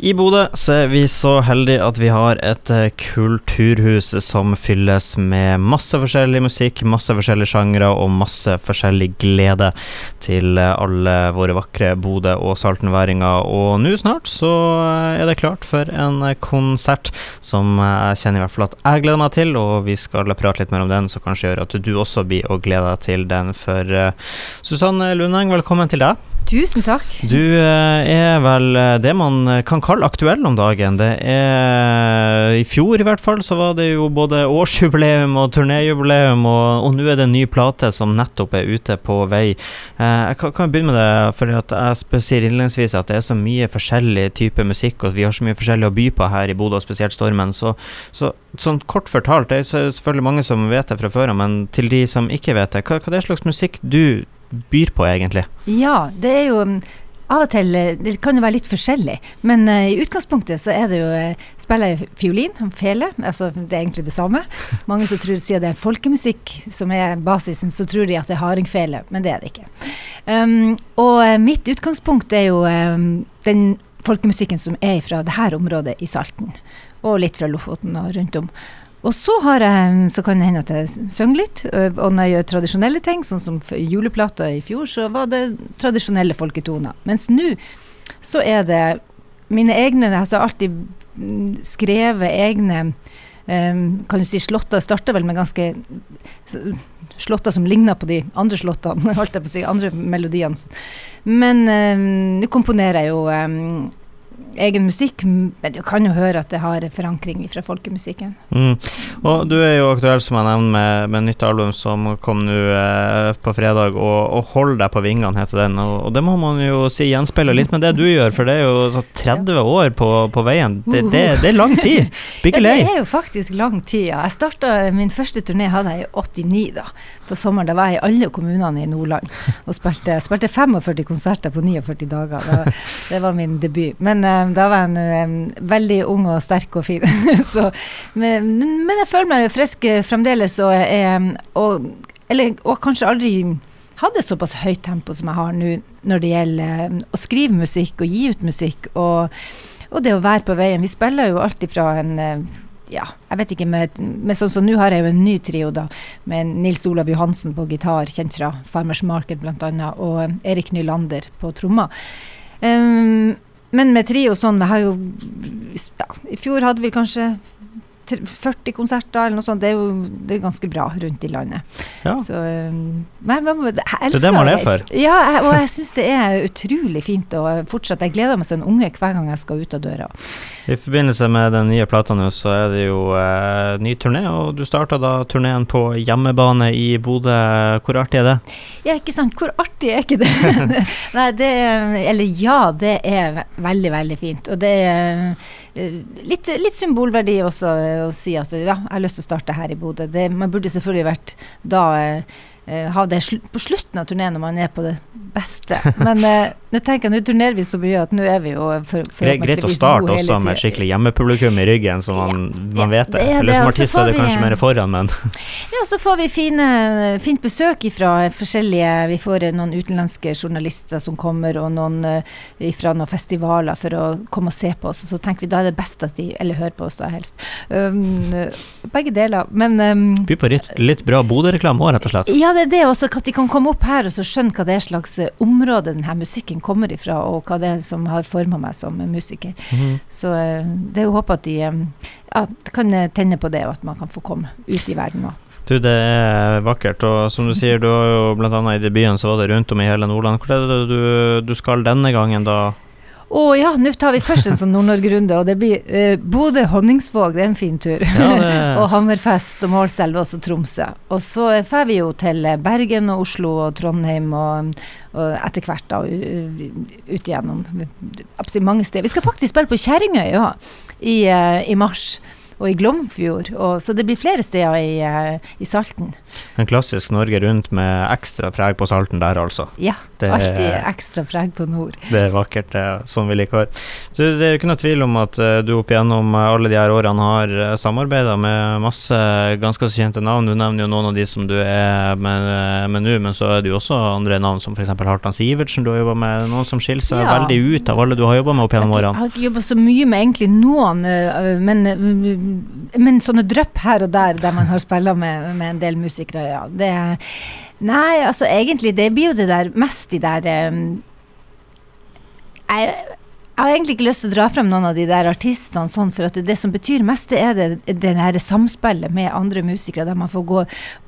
I Bodø så er vi så heldige at vi har et eh, kulturhus som fylles med masse forskjellig musikk, masse forskjellige sjangre og masse forskjellig glede til eh, alle våre vakre Bodø- og saltenværinger. Og nå snart så eh, er det klart for en konsert som jeg kjenner i hvert fall at jeg gleder meg til, og vi skal prate litt mer om den, som kanskje gjør at du også blir å glede deg til den. For Susanne Lundeng, velkommen til deg. Tusen takk. Du er vel det man kan kalle aktuell om dagen. Det er I fjor i hvert fall så var det jo både årsjubileum og turnéjubileum, og, og nå er det en ny plate som nettopp er ute på vei. Eh, jeg kan begynne med det, for jeg sier innledningsvis at det er så mye forskjellig type musikk, og vi har så mye forskjellig å by på her i Bodø, spesielt Stormen. Så, så sånn kort fortalt, det er selvfølgelig mange som vet det fra før av, men til de som ikke vet det, hva, hva er det slags musikk du byr på, egentlig? Ja, det er jo av og til eh, Det kan jo være litt forskjellig, men uh, i utgangspunktet så er det jo uh, spiller jeg fiolin, fele. Altså det er egentlig det samme. Mange som tror, sier det er folkemusikk som er basisen, så tror de at det er hardingfele, men det er det ikke. Um, og uh, mitt utgangspunkt er jo um, den folkemusikken som er fra det her området i Salten, og litt fra Lofoten og rundt om. Og så, jeg, så, kan det hende at jeg synger litt. Og når jeg gjør tradisjonelle ting, sånn som juleplata i fjor, så var det tradisjonelle folketoner. Mens nå så er det mine egne Jeg har alltid skrevet egne um, Kan du si slåtter. Starta vel med ganske slåtter som ligner på de andre slåttene, holdt jeg på å si, andre melodiene. Men um, nå komponerer jeg jo um, egen musikk, men du kan jo høre at det har forankring fra folkemusikken. Mm. Og du er jo aktuell, som jeg nevner, med, med nytt album som kom nå eh, på fredag, og, og 'Hold deg på vingene' heter den. Og, og, det må man jo si gjenspeiler litt med det du gjør, for det er jo 30 år på, på veien. Det, det, det, er lang tid. Ikke lei. Ja, det er jo faktisk lang tid, ja. Jeg starta min første turné hadde jeg i 89, da. På sommeren. Da var jeg i alle kommunene i Nordland og spilte, spilte 45 konserter på 49 dager. Da, det var min debut. Men uh, da var jeg um, veldig ung og sterk og fin. så, men, men, jeg føler meg frisk fremdeles, og, um, og, eller, og kanskje aldri hadde såpass høyt tempo som jeg har nå når det gjelder å skrive musikk og gi ut musikk, og, og det å være på veien. Vi spiller jo alltid fra en ja, jeg vet ikke, med, med sånn som nå har jeg jo en ny trio, da, med Nils Olav Johansen på gitar, kjent fra Farmers Market bl.a., og Erik Nylander på trommer. Um, men med trio sånn, vi har jo ja, I fjor hadde vi kanskje 40 konserter eller noe sånt. Det er jo det er ganske bra rundt i landet. Ja. Så um, men, men, jeg elsker det er det man er for. Ja, jeg, og jeg syns det er utrolig fint. Og fortsatt, jeg gleder meg som en unge hver gang jeg skal ut av døra. I forbindelse med den nye plata nå, så er det jo eh, ny turné, og du starta da turneen på hjemmebane i Bodø. Hvor artig er det? Ja, ikke sant. Hvor artig er ikke det? Nei, det Eller ja, det er veldig, veldig fint. Og det er eh, litt, litt symbolverdi også å si at ja, jeg har lyst til å starte her i Bodø. Man burde selvfølgelig vært da eh, ha det på slutten av turneen når man er på det beste. Men eh, nå tenker jeg, nå turnerer vi så mye at nå er vi jo for, for Det greit å starte også med skikkelig hjemmepublikum i ryggen, så man, ja, man vet det. det Eller som artist er det kanskje mer foran, men Ja, så får vi fine, fint besøk fra forskjellige Vi får noen utenlandske journalister som kommer, og noen uh, fra noen festivaler for å komme og se på oss. Og så tenker vi da er det best at de Eller hører på oss, da helst. Um, begge deler. Men um, By på litt, litt bra Bodø-reklame òg, rett og slett. Ja, det er det også. At de kan komme opp her og så skjønne hva det er slags eh, område denne musikken kommer ifra, og hva det er som har forma meg som musiker. Mm. Så eh, det er å håpe at de eh, ja, kan tenne på det, og at man kan få komme ut i verden òg. Du, det er vakkert. Og som du sier, du har jo bl.a. i debuten så var det rundt om i hele Nordland. Hvor er det du, du skal denne gangen, da? Å ja, nå tar vi først en sånn Nord-Norge-runde, og det blir eh, Bodø-Honningsvåg, det er en fin tur. Ja, og Hammerfest og Målselv, også Tromsø. Og så drar vi jo til Bergen og Oslo og Trondheim og, og etter hvert da ut igjennom mange steder. Vi skal faktisk spille på Kjerringøy ja, i, uh, i mars. Og i Glomfjord. Og, så det blir flere steder i, uh, i Salten. En klassisk Norge Rundt med ekstra preg på Salten der, altså. Ja, det, alltid ekstra preg på nord. Det er vakkert, det er sånn vi liker det. Så det er jo ikke noe tvil om at uh, du opp igjennom alle de her årene har samarbeida med masse ganske kjente navn. Du nevner jo noen av de som du er med nå, men så er det jo også andre navn, som f.eks. Hartan Sivertsen du har jobba med. Noen som skiller seg ja. veldig ut av alle du har jobba med opp gjennom årene. Jeg har ikke jobba så mye med egentlig noen, men, men sånne drypp her og der der man har spilla med, med, en del musikere, ja. Det, nei, altså egentlig, det blir jo det der mest de der um, jeg, jeg har egentlig ikke lyst til å dra frem noen av de der artistene, sånn, for at det, som betyr mest, det er det, det der samspillet med andre musikere, der man får gå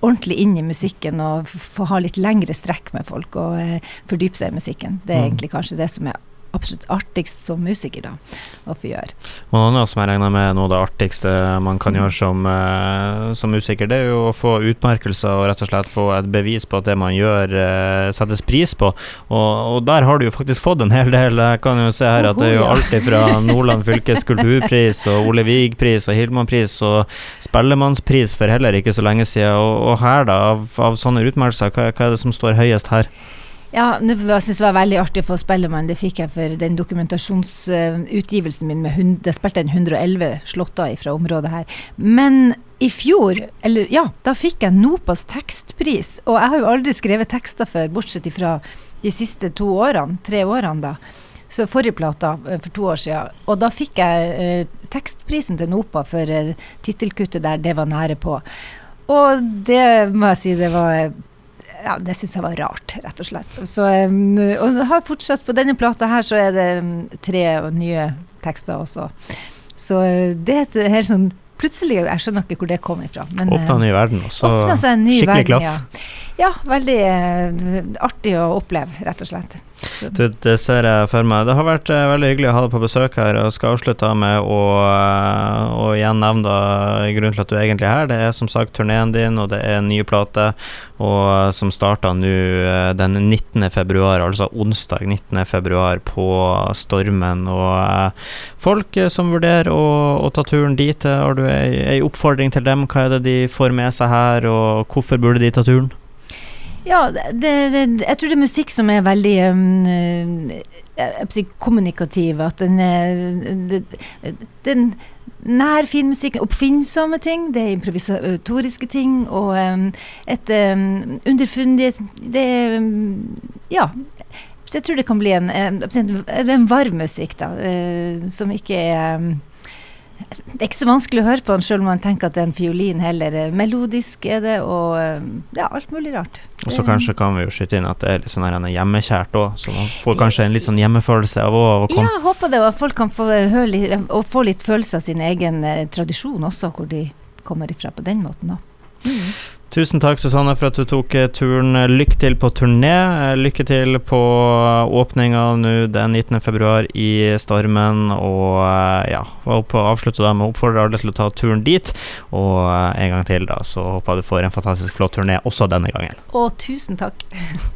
ordentlig inn i musikken og få ha litt lengre strekk med folk og eh, fordype seg i musikken. Det er mm. egentlig kanskje det som er absolutt artigst som musiker, da, å få gjøre. Noe annet som jeg regner med noe av det artigste man kan gjøre som, uh, som, musiker, det er jo å få utmerkelser og rett og slett få et bevis på at det man gjør, uh, settes pris på. Og, og, der har du jo faktisk fått en hel del. Jeg kan jo se her at det er jo alltid fra Nordland fylkes kulturpris og Ole Vig-pris og Hildmann-pris og Spellemannspris for heller ikke så lenge siden. Og, og her, da, av, av sånne utmerkelser, hva, hva er det som står høyest her? Ja, jeg synes det var veldig artig få Spellemann. Det fikk jeg for den dokumentasjonsutgivelsen min med hund, Det spilte en 111 slåtter fra området her. Men i fjor, eller ja, da fikk jeg NOPAs tekstpris. Og jeg har jo aldri skrevet tekster før, bortsett fra de siste to årene, tre årene da. Så forrige plata eh, for to år siden. Og da fikk jeg eh, tekstprisen til NOPA for eh, tittelkuttet der 'Det var nære på'. Og det må jeg si, det var ja, det syns jeg var rart, rett og slett. Så, um, og har fortsatt På denne plata her så er det um, tre nye tekster også. Så uh, det er et helt sånn Plutselig, jeg skjønner ikke hvor det kom ifra. Åpna en ny verden, også. Skikkelig verden, klaff. Ja. ja, veldig artig å oppleve, rett og slett. Du, det ser jeg for meg. Det har vært uh, veldig hyggelig å ha deg på besøk her. og skal avslutte med å, uh, å igjen nevne grunnen til at du egentlig er her. Det er som sagt turneen din, og det er en ny plate og, uh, som starter nå den 19. februar, altså onsdag 19. februar på Stormen. Og folk som vurderer å, å, ta turen dit, har du ei oppfordring til dem? Hva er det de får med seg her, og hvorfor burde de ta turen? Ja, det, det, jeg tror det er musikk som er veldig um, kommunikativ. At den er den nær fin musikk, oppfinnsomme ting, det er improvisatoriske ting og um, et um, underfundig Det er Ja. Så jeg tror det kan bli en, en, en varm musikk, da, uh, som ikke er det er ikke så vanskelig å høre på den, selv om man tenker at det er en fiolin heller. Melodisk er det, og eh, ja, alt mulig rart. Og så kanskje kan vi jo skyte inn at det er litt sånn hjemmekjært òg, så man får kanskje en litt sånn hjemmefølelse av å komme. Ja, jeg håper det, og at folk kan få, høre litt, og få litt følelse av sin egen eh, tradisjon også, hvor de kommer ifra på den måten òg. Tusen takk, Susanne, for at du tok eh, turen. Lykke til på turné. Eh, lykke til på åpninga nå den 19. februar i Stormen. Og ja, håper å avslutte da med å oppfordre alle til å ta turen dit. Og en gang til, da, så håper jeg du får en fantastisk flott turné også denne gangen. Og tusen takk.